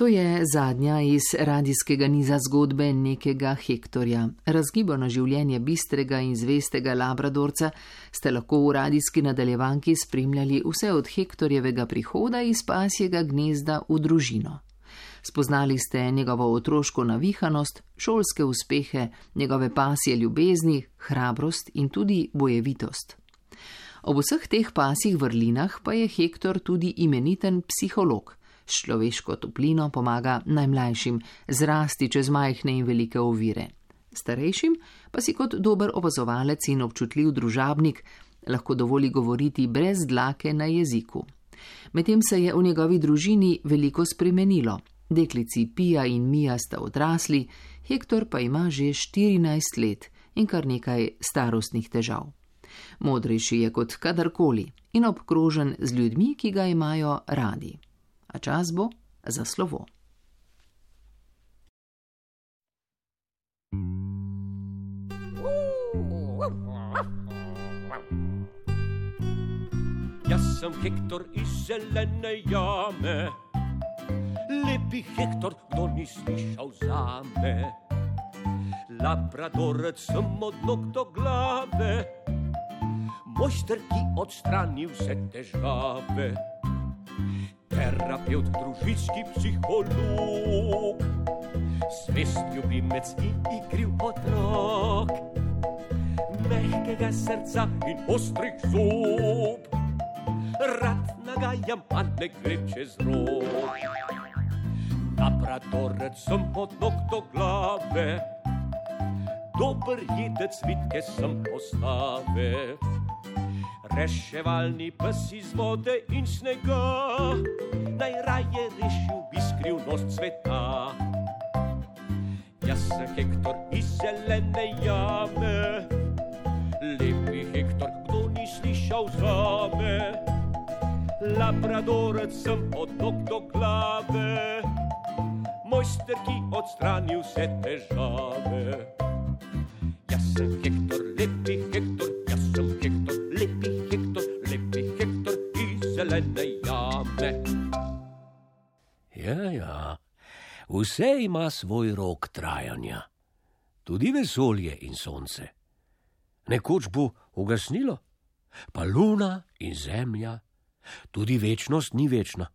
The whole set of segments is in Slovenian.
To je zadnja iz radijskega niza zgodbe nekega Hektorja. Razgibano življenje bistrega in zvestega labradorca ste lahko v radijski nadaljevanki spremljali vse od Hektorjevega prihoda iz pasjega gnezda v družino. Spoznali ste njegovo otroško navihanost, šolske uspehe, njegove pasje ljubezni, hrabrost in tudi bojevitost. Ob vseh teh pasjih vrlinah pa je Hektor tudi imeniten psiholog s človeško toplino pomaga najmlajšim zrasti čez majhne in velike ovire. Starejšim pa si kot dober opazovalec in občutljiv družabnik lahko dovoli govoriti brez dlake na jeziku. Medtem se je v njegovi družini veliko spremenilo. Deklici Pija in Mija sta odrasli, Hektor pa ima že 14 let in kar nekaj starostnih težav. Modrejši je kot kadarkoli in obkrožen z ljudmi, ki ga imajo radi a čas bo za slovo. Jaz sem Hektor iz zelene jame, lepi Hektor, kdo ni slišal za me. Labradorec sem od nog do glave, mojster, ki odstrani vse težave terapeut, družinski psiholog, svest ljubimec in igriv otrok, mehkega srca in ostrih zob, rad nagajam, pa ne grem čez rok. Labradorec sem od nog do glave, dober jedec, vidke sem postave reševalni pes iz vode in snega, najraje rešil bi skrivnost sveta. Jaz sem Hektor iz zelene jame, lepi Hektor, kdo ni slišal za me. Labradorec sem od nog do glave, mojster, ki odstrani vse težave. Jaz sem Hektor, vse ima svoj rok trajanja, tudi vesolje in sonce. Nekoč bo ugasnilo, pa luna in zemlja, tudi večnost ni večna.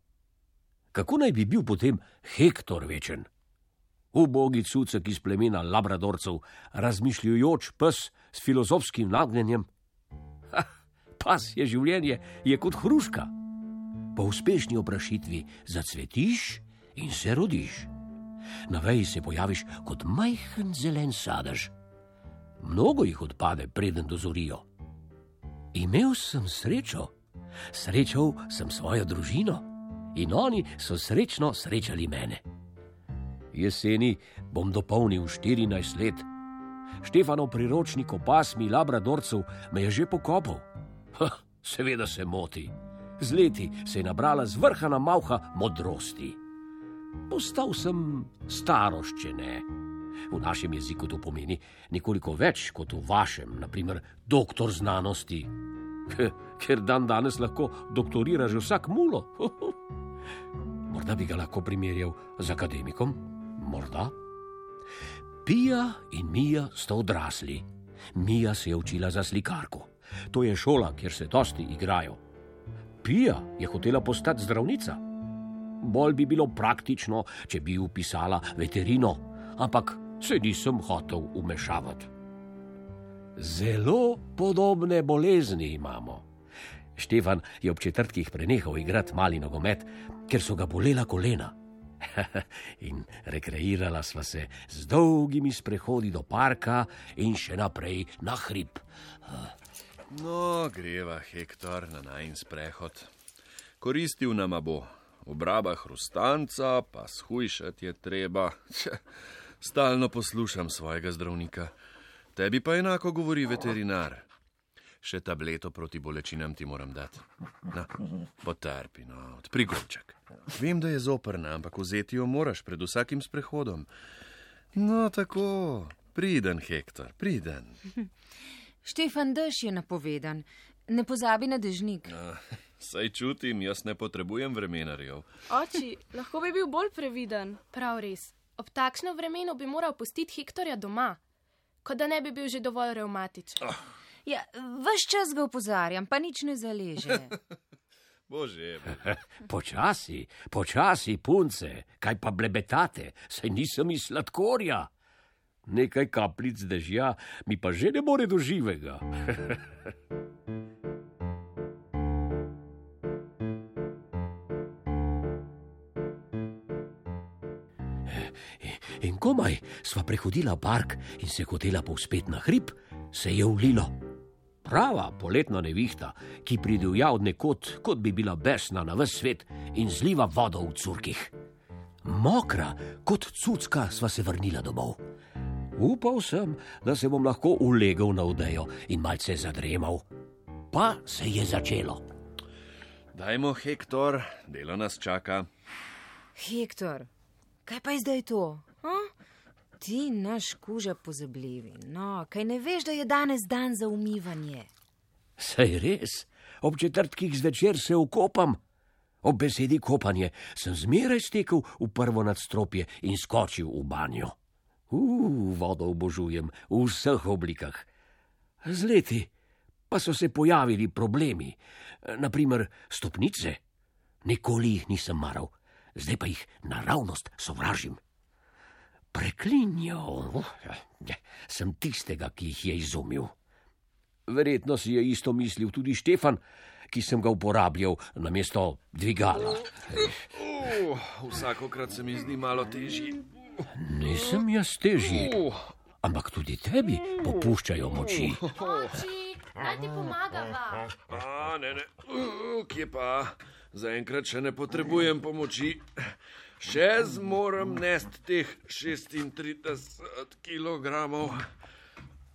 Kako naj bi bil potem Hektor večen? Ubogi cucek iz plemena Labradorcev, razmišljujoč pes s filozofskim nagnjenjem. Ha, pas je življenje, je kot hruška po uspešni oprašitvi zacvetiš in se rodiš. Na veji se pojaviš kot majhen zelen sadež. Mnogo jih odpade, preden dozorijo. Imel sem srečo, srečal sem svojo družino in oni so srečno srečali mene. Jeseni bom dopolnil 14 let. Štefanov priročnik o pasmi Labradorcev me je že pokopal. Ha, seveda se moti z leti se je nabrala zvrhana malha modrosti. Postal sem staroščene. V našem jeziku to pomeni nekoliko več kot v vašem, naprimer doktor znanosti. Ker dan danes lahko doktorira že vsak mulo. Morda bi ga lahko primerjal z akademikom, morda. Pija in Mija sta odrasli. Mija se je učila za slikarko. To je šola, kjer se dosti igrajo. Pija je hotela postati zdravnica. Bolj bi bilo praktično, če bi upisala veterino, ampak se nisem hotel umešavati. Zelo podobne bolezni imamo. Štefan je ob četrtkih prenehal igrati mali nogomet, ker so ga bolela kolena. in rekreirala sva se z dolgimi sprehodi do parka in še naprej na hrib. No, greva Hektor na najn sprehod. Koristil nama bo, obraba hrustanca, pa shujšati je treba. Stalno poslušam svojega zdravnika. Tebi pa enako govori veterinar. Še tableto proti bolečinam ti moram dati. Na, potrpi, no, odpri gobček. Vem, da je zoprna, ampak vzeti jo moraš pred vsakim sprehodom. No, tako, priden, Hektor, priden. Štefan Dež je napovedan, ne pozabi na dežnik. No, Saj čutim, jaz ne potrebujem vremenarjev. Oči, lahko bi bil bolj previden. Prav res. Ob takšnem vremenu bi moral pustiti Hektorja doma, kot da ne bi bil že dovolj revmatičen. Ja, vse čas ga opozarjam, pa nič ne zaleže. Bože, bože. Počasi, počasi, punce, kaj pa blebetate, saj nisem iz sladkorja. Nekaj kapljic dežja mi pa že ne more do živega. komaj sva prehodila park in se hotela povspet na hrib, se je ulilo. Prava poletna nevihta, ki pridivja od nekod, kot bi bila besna na vse svet in zliva vodo v curkih. Mokra kot cucka sva se vrnila domov. Upal sem, da se bom lahko ulegel na odejo in malce zadremal. Pa se je začelo. Dajmo, Hektor, delo nas čaka. Hektor, kaj pa je zdaj to? Ti naš kuža pozabljivi. No, kaj ne veš, da je danes dan za umivanje? Sej res, ob četrtkih zvečer se ukopam. Ob besedi kopanje sem zmeraj stekel v prvo nadstropje in skočil v banjo. Uf, vodo obožujem v vseh oblikah. Z leti pa so se pojavili problemi, naprimer stopnice. Nikoli jih nisem maral, zdaj pa jih naravnost sovražim. Preklinjal sem tistega, ki jih je izumil. Verjetno si je isto mislil tudi Štefan, ki sem ga uporabljal na mesto dvigala. Uh, vsakokrat se mi zdi malo težji. Nisem jaz težji, ampak tudi tebi popuščajo moči. Oči, naj ti pomagava. A, ne, ne, uh, kje pa? Zaenkrat še ne potrebujem pomoči. Še zmorem nest teh 36 kg.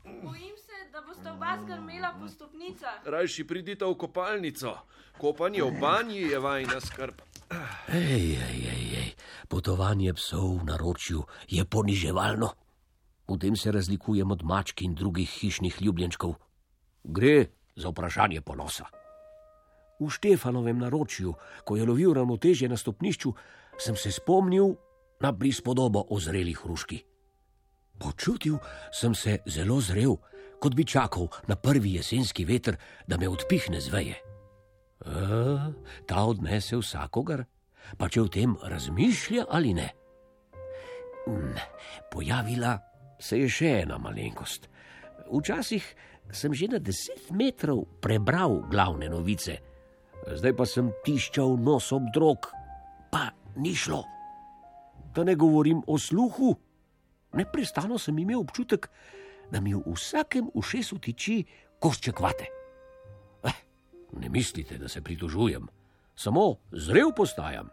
Bojim se, da boste oba zgrmela po stopnicah. Rajši pridite v kopalnico. Kopanje v banji je vajna skrb. Ej, ej, ej, ej, potovanje psov v naročju je poniževalno. V tem se razlikujem od mačk in drugih hišnih ljubljenčkov. Gre za vprašanje ponosa. V Štefanovem naročju, ko je lovil ravnotežje na stopnišču, sem se spomnil na prispodobo o zrelih hruški. Počutil sem se zelo zrel, kot bi čakal na prvi jesenski veter, da me odpihne z veje. A, ta odnese vsakogar, pa če v tem razmišlja ali ne. Hm, Pojavila se je še ena malenkost. Včasih sem že na deset metrov prebral glavne novice, zdaj pa sem tiščal nos ob drog, pa ni šlo. Da ne govorim o sluhu. Neprestano sem imel občutek, da mi v vsakem ušesu tiči košček vate. Eh, ne mislite, da se pritožujem, samo zrel postajam.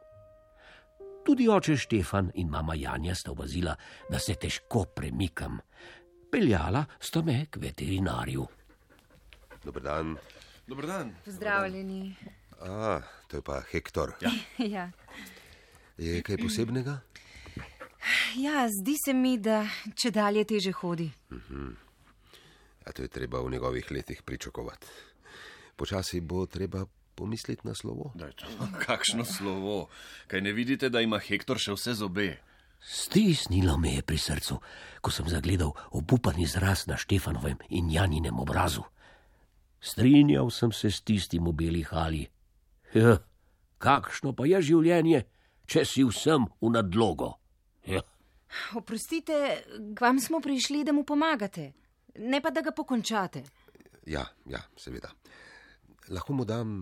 Tudi oče Štefan in mama Janja sta opazila, da se težko premikam. Peljala sta me k veterinarju. Dober dan. Dober dan. Pozdravljeni. A, to je pa Hektor. Ja. Ja. Je kaj posebnega? ja, zdi se mi, da če dalje teže hodi. A to je treba v njegovih letih pričakovati. Počasi bo treba pomisliti na slovo. Daj to. Kakšno slovo. Kaj ne vidite, da ima Hektor še vse zobe? Stisnilo me je pri srcu, ko sem zagledal obupan izraz na Štefanovem in Janinem obrazu. Strinjal sem se s tistim v beli hali. Ja, kakšno pa je življenje, če si vsem v nadlogo? Ja. Oprostite, k vam smo prišli, da mu pomagate, ne pa da ga pokončate. Ja, ja, seveda. Lahko mu dam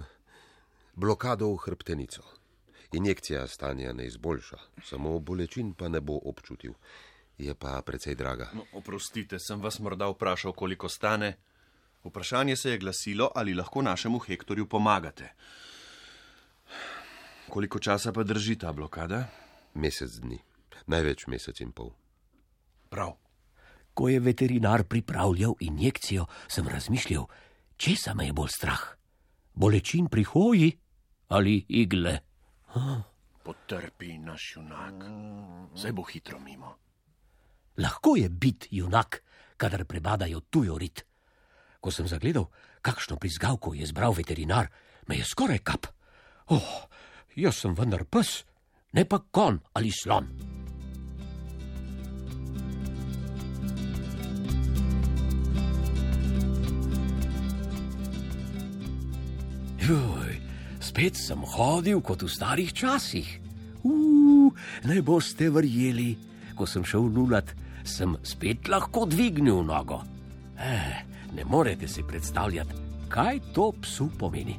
blokado v hrbtenico. Injekcija stanja ne izboljša, samo bolečin pa ne bo občutil. Je pa precej draga. No, oprostite, sem vas morda vprašal, koliko stane. Vprašanje se je glasilo, ali lahko našemu Hektorju pomagate. Koliko časa pa drži ta blokada? Mesec dni, največ mesec in pol. Prav. Ko je veterinar pripravljal injekcijo, sem razmišljal, česa me je bolj strah: bolečin pri hoji ali igle. Potrpi naš junak. Zdaj bo hitro mimo. Lahko je biti junak, kadar prebadajo tujo rit. Ko sem zagledal, kakšno prizgavko je zbral veterinar, me je skoraj kap. Oh, jaz sem vendar pes, ne pa kon ali slon. Juj, spet sem hodil kot v starih časih. Uf, ne boste verjeli, ko sem šel nulat, sem spet lahko dvignil nogo. Eh, ne morete si predstavljati, kaj to psu pomeni.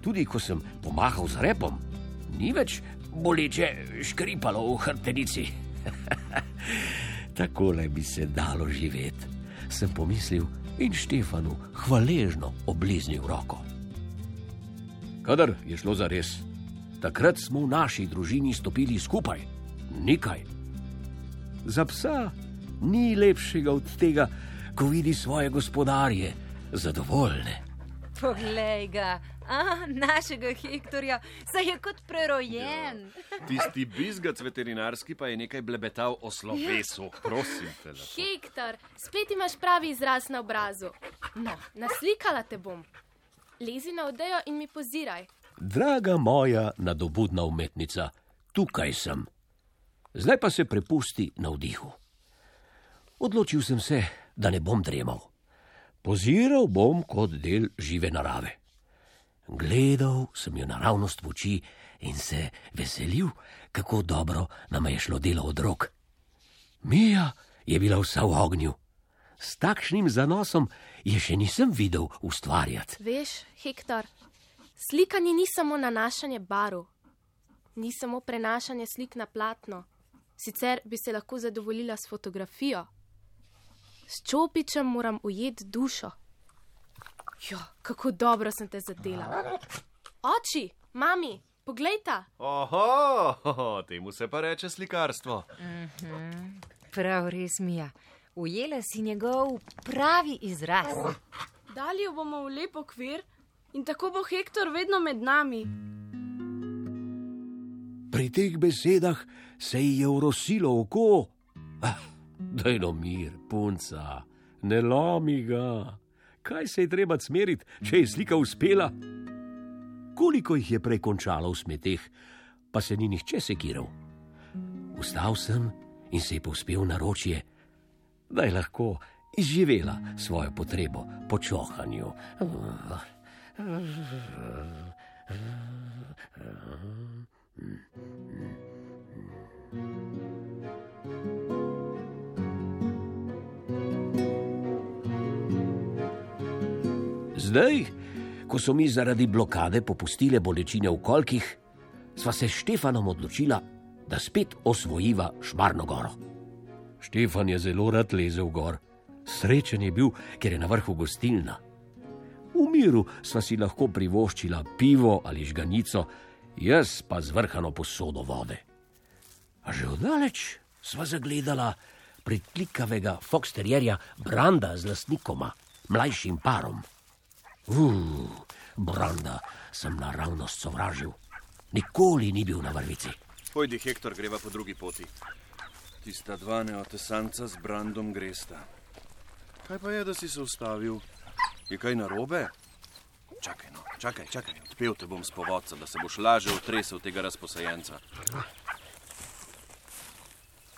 Tudi ko sem pomahal z repom, ni več boleče škripalo v hrtenici. Takole bi se dalo živeti, sem pomislil in Štefanu hvaležno obliznil roko. Kadar je šlo za res, takrat smo v naši družini stopili skupaj, nekaj. Za psa ni lepšega od tega, ko vidi svoje gospodarje zadovoljne. Poglej ga, a, našega Hektorja, saj je kot prerojen. Tisti bizgac veterinarski pa je nekaj blebetal o slovesu. Prosim te. lepo. Hektor, spet imaš pravi izraz na obrazu. No, naslikala te bom. Lezi na odejo in mi poziraj. Draga moja nadobudna umetnica, tukaj sem. Zdaj pa se prepusti na vdihu. Odločil sem se, da ne bom dremal. Poziral bom kot del žive narave. Gledal sem jo naravnost v oči in se veselil, kako dobro nam je šlo delo od rok. Mija je bila vsa v ognju. S takšnim zanosom je še nisem videl ustvarjati. Veš, Hektor, slikanje ni samo nanašanje barv, ni samo prenašanje slik na platno, sicer bi se lahko zadovoljila s fotografijo. S čopičem moram ujeti dušo. Jo, kako dobro sem te zadela. Oči, mami, poglejta. Oho, temu se pa reče slikarstvo. Prav res mi je. Ujela si njegov pravi izraz. Dali jo bomo v lep okvir in tako bo Hektor vedno med nami. Pri teh besedah se ji je urosilo oko. Ah, daj no mir, punca, ne lomi ga. Kaj se je treba smeriti, če je slika uspela? Koliko jih je prej končalo v smeteh, pa se ni nihče sekiral. Vstal sem in se je povspel na ročje, da je lahko izživela svojo potrebo po čohanju. Zdaj, ko so mi zaradi blokade popustile bolečine v kolkih, sva se s Štefanom odločila, da spet osvojiva Šmarno goro. Štefan je zelo rad lezel gor, srečen je bil, ker je na vrhu gostilna. V miru sva si lahko privoščila pivo ali žganico, jaz pa zvrhano posodo vode. A že oddaleč sva zagledala pritlikavega foksterjerja Branda z lastnikoma, mlajšim parom. Uf, Branda sem naravnost sovražil. Nikoli ni bil na vrvici. Pojdi, Hektor, greva po drugi poti. Tista dva neotesanca z Brandom gresta. Kaj pa je, da si se ustavil? Je kaj narobe? Čakaj, no, čakaj, čakaj. Odpel te bom s povodca, da se boš lažje utresel tega razposajenca.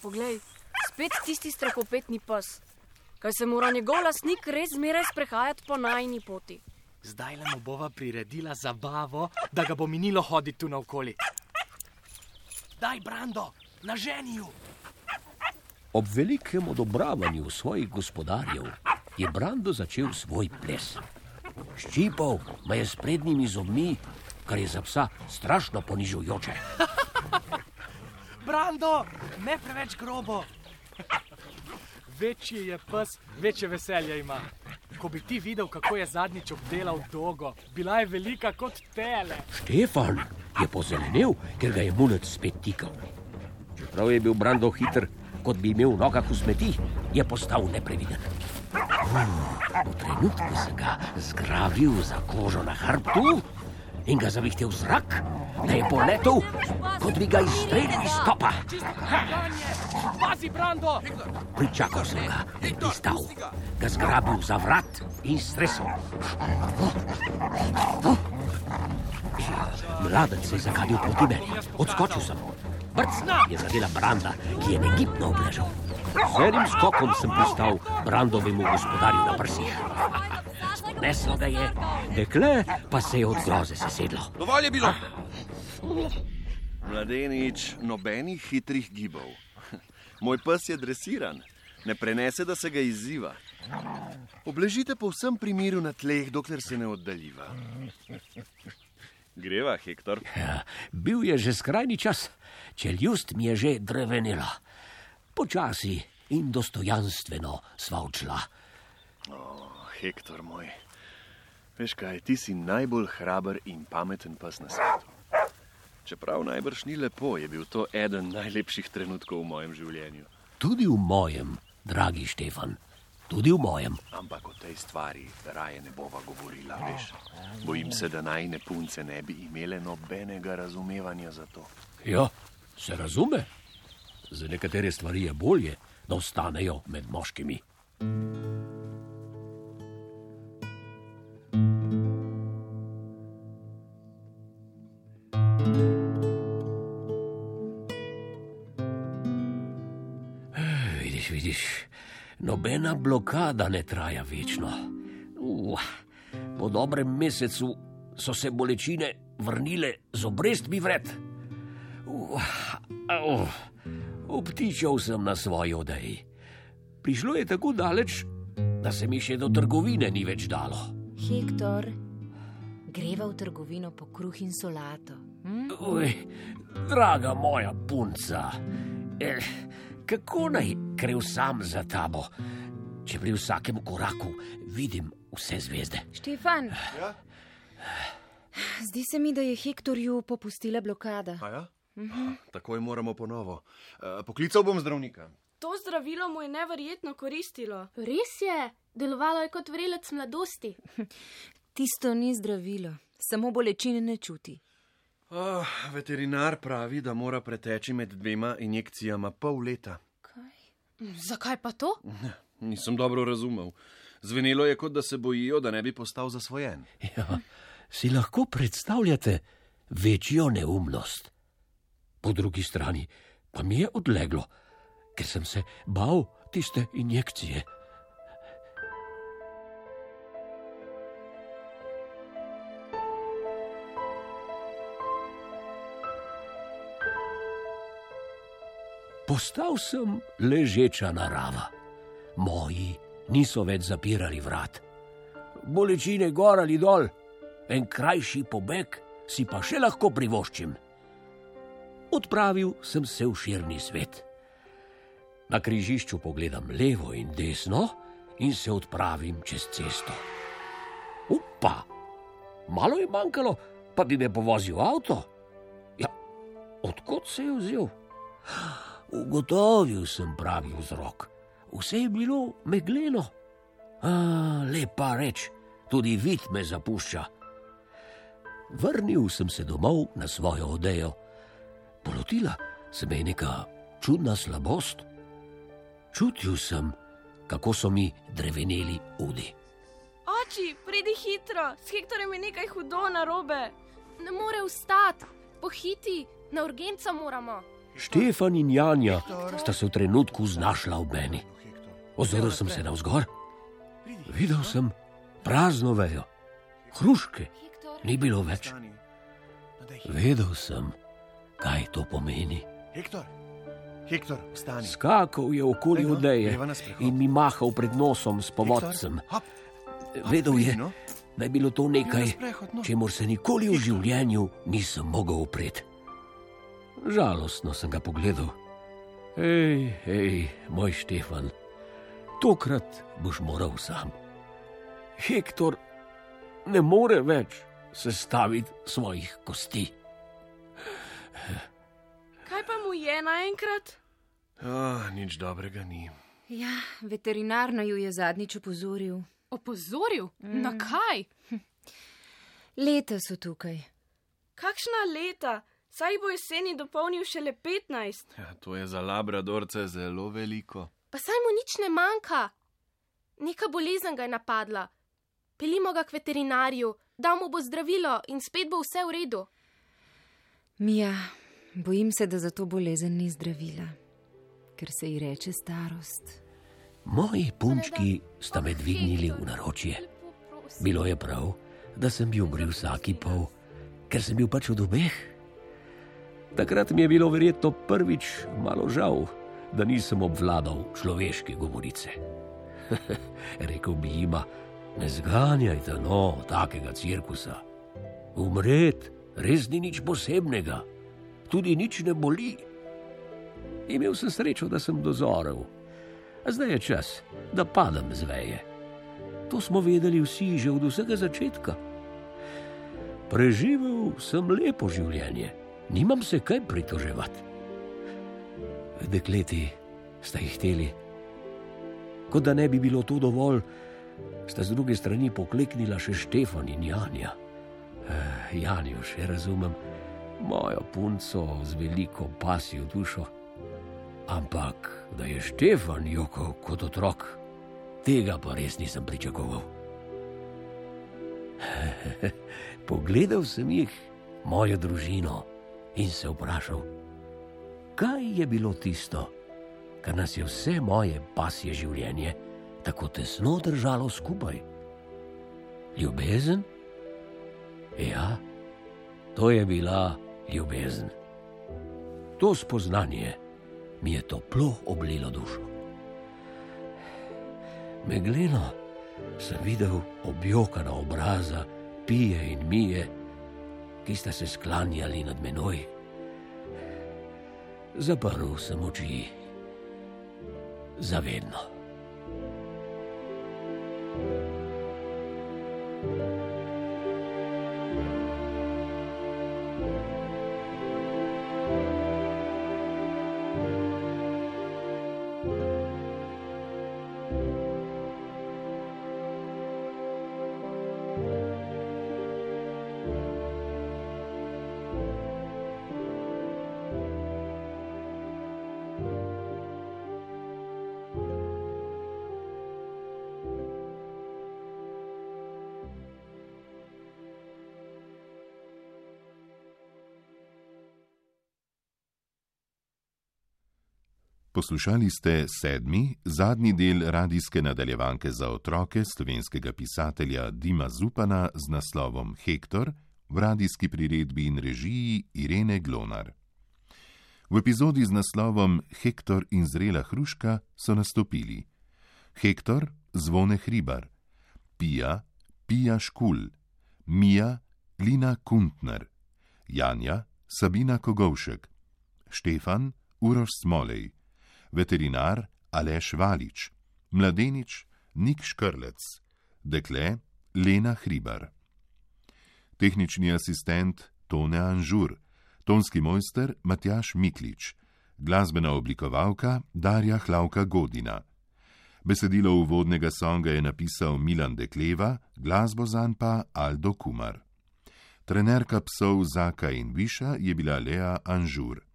Poglej, spet tisti strahopetni pes. Kaj se mora njegov lastnik res zmeraj sprehajati po najni poti. Zdaj le mu bova priredila zabavo, da ga bo minilo hoditi tu naokoli. Daj, Brando, na ženju! Ob velikem odobravanju svojih gospodarjev je Brando začel svoj ples. Ščipal me je s prednjimi zobmi, kar je za psa strašno ponižujoče. Brando, ne preveč grobo. Večji je pes, večje veselje ima. Ko bi ti videl, kako je zadnjič obdelal dolgo, bila je velika kot tele. Štefan je pozelenel, ker ga je mulec spet tikal. Čeprav je bil Brando hiter, kot bi imel v nogah v smeti, je postal nepreviden. V trenutku sem ga zgrabil za kožo na hrbtu in ga zavihtel v zrak, da je poletel, kot bi ga izstrelil iz topa. Pričakal sem ga in pristal, ga zgrabil za vrat in stresel. Mladec se je zakadil proti meni. Odskočil sem. Brcna je zadela Branda, ki je negibno obležal. Z enim skokom sem pristal Brandovemu gospodarju na prsih. Sponeslo ga je, dekle pa se je od groze sesedlo. Dovolj je bilo. Mladenič, nobenih hitrih gibov. Moj pes je dresiran, ne prenese, da se ga izziva. Obležite povsem pri miru na tleh, dokler se ne oddaljiva. Greva, Hektor. Ja, bil je že skrajni čas, čeljust mi je že drevenela. Počasi in dostojanstveno sva odšla. Oh, Hektor moj, veš kaj, ti si najbolj hraber in pameten pes na svetu. Čeprav najbrž ni lepo, je bil to eden najlepših trenutkov v mojem življenju. Tudi v mojem, dragi Štefan, tudi v mojem. Ampak o tej stvari raje ne bova govorila, veš. Bojim se, da najne punce ne bi imele nobenega razumevanja za to. Ja, se razume. Za nekatere stvari je bolje, da ostanejo med moškimi. Eh, Vidiš, vidiš, nobena blokada ne traja večno. Uh, po dobrem mesecu so se bolečine vrnile z obrestmi vred. Uh, uh, obtičal sem na svoji odeji. Prišlo je tako daleč, da se mi še do trgovine ni več dalo. Hektor, greva v trgovino po kruh in solato. Hm? Uj, draga moja punca, eh, kako naj grev sam za tabo, če pri vsakem koraku vidim vse zvezde? Štefan. Ja? Zdi se mi, da je Hektorju popustila blokada. A ja? Takoj moramo ponovo. Eh, Poklical bom zdravnika. To zdravilo mu je neverjetno koristilo. Res je, delovalo je kot vrelec mladosti. Tisto ni zdravilo, samo bolečine ne čuti. Oh, veterinar pravi, da mora preteči med dvema injekcijama pol leta. Zakaj pa to? Nisem dobro razumel. Zvenelo je, kot da se bojijo, da ne bi postal zasvojen. Ja, si lahko predstavljate večjo neumnost. Po drugi strani pa mi je odleglo, ker sem se bal tiste injekcije. Postal sem ležeča narava. Moji niso več zapirali vrat. Bolečine gor ali dol, en krajši pobeg si pa še lahko privoščim. Odpravil sem se v širni svet. Na križišču pogledam levo in desno in se odpravim čez cesto. Upa, malo je manjkalo, pa bi me povozil avto. Ja, odkot se je vzel? Ugotovil sem pravi vzrok. Vse je bilo megleno. A, lepa reč, tudi vid me zapušča. Vrnil sem se domov na svojo odejo. Polotila se me je neka čudna slabost. Čutil sem, kako so mi dreveneli udi. Oči, pridi hitro, s Hektorjem je nekaj hudo narobe. Ne more vstati, pohiti, na urgenco moramo. Štefan in Janja sta se v trenutku znašla ob meni. Ozrl sem se navzgor, videl sem prazno vejo, hruške ni bilo več. Vedel sem, kaj to pomeni. Hektor, Hektor, vstani. Skakal je okoli Ej, odeje in mi mahal pred nosom s povodcem. Vedel je, no. da je bilo to nekaj, no. čemu se nikoli v življenju nisem mogel upreti. Žalostno sem ga pogledal. Hej, hej, moj Štefan, tokrat boš moral sam. Hektor ne more več sestaviti svojih kosti. Kaj pa mu je naenkrat? Oh, nič dobrega ni. Ja, veterinar naju je zadnjič opozoril. Opozoril? Mm. Na kaj? Leta so tukaj. Kakšna leta? Saj bo jeseni dopolnil šele 15. Ja, to je za labradorce zelo veliko. Pa saj mu nič ne manjka. Neka bolezen ga je napadla. Pelimo ga k veterinarju, Dal mu bo zdravilo in spet bo vse v redu. Mija, bojim se, da za to bolezen ni zdravila, ker se ji reče starost. Moji punčki sta me dvignili v naročje. Bilo je prav, da sem bil umrl vsaki pol, ker sem bil pač od obeh. Takrat mi je bilo verjetno prvič malo žal, da nisem obvladal človeške govorice. Rekl bi jima, ne zganjajte no takega cirkusa. Umret res ni nič posebnega, tudi nič ne boli. Imel sem srečo, da sem dozorel, a zdaj je čas, da padem z veje. To smo vedeli vsi že od vsega začetka. Preživel sem lepo življenje, nimam se kaj pritoževati. Dekleti sta jih hteli. Kot da ne bi bilo to dovolj, sta z druge strani pokleknila še Štefan in Janja. Eh, Janjo še razumem, mojo punco z veliko pasjo dušo. Ampak da je Štefan jokal kot otrok, tega pa res nisem pričakoval. Pogledal sem jih, mojo družino, in se vprašal, kaj je bilo tisto, kar nas je vse moje pasje življenje tako tesno držalo skupaj. Ljubezen? Ja, to je bila ljubezen. To spoznanje mi je toplo oblilo dušo. Megleno sem videl objokana obraza, pije in mije, ki sta se sklanjali nad menoj. Zaprl sem oči, zavedno. Poslušali ste sedmi, zadnji del radijske nadaljevanke za otroke slovenskega pisatelja Dima Zupana z naslovom Hektor v radijski priredbi in režiji Irene Glonar. V epizodi z naslovom Hektor in zrela hruška so nastopili Hektor Zvone Hribar, Pija Pija Škul, Mija Lina Kuntner, Janja Sabina Kogovšek, Štefan Uroš Smolej veterinar Aleš Valič, mladenič Nik Škrlec, dekle Lena Hribar. Tehnični asistent Tone Anžur, tonski mojster Matjaš Miklič, glasbena oblikovalka Darja Hlavka Godina. Besedilo uvodnega songa je napisal Milan Dekleva, glasbo zanj pa Aldo Kumar. Trenerka psov Zaka in Viša je bila Lea Anžur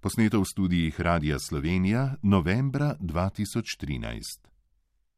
posneto v studijih Radia Slovenija novembra 2013.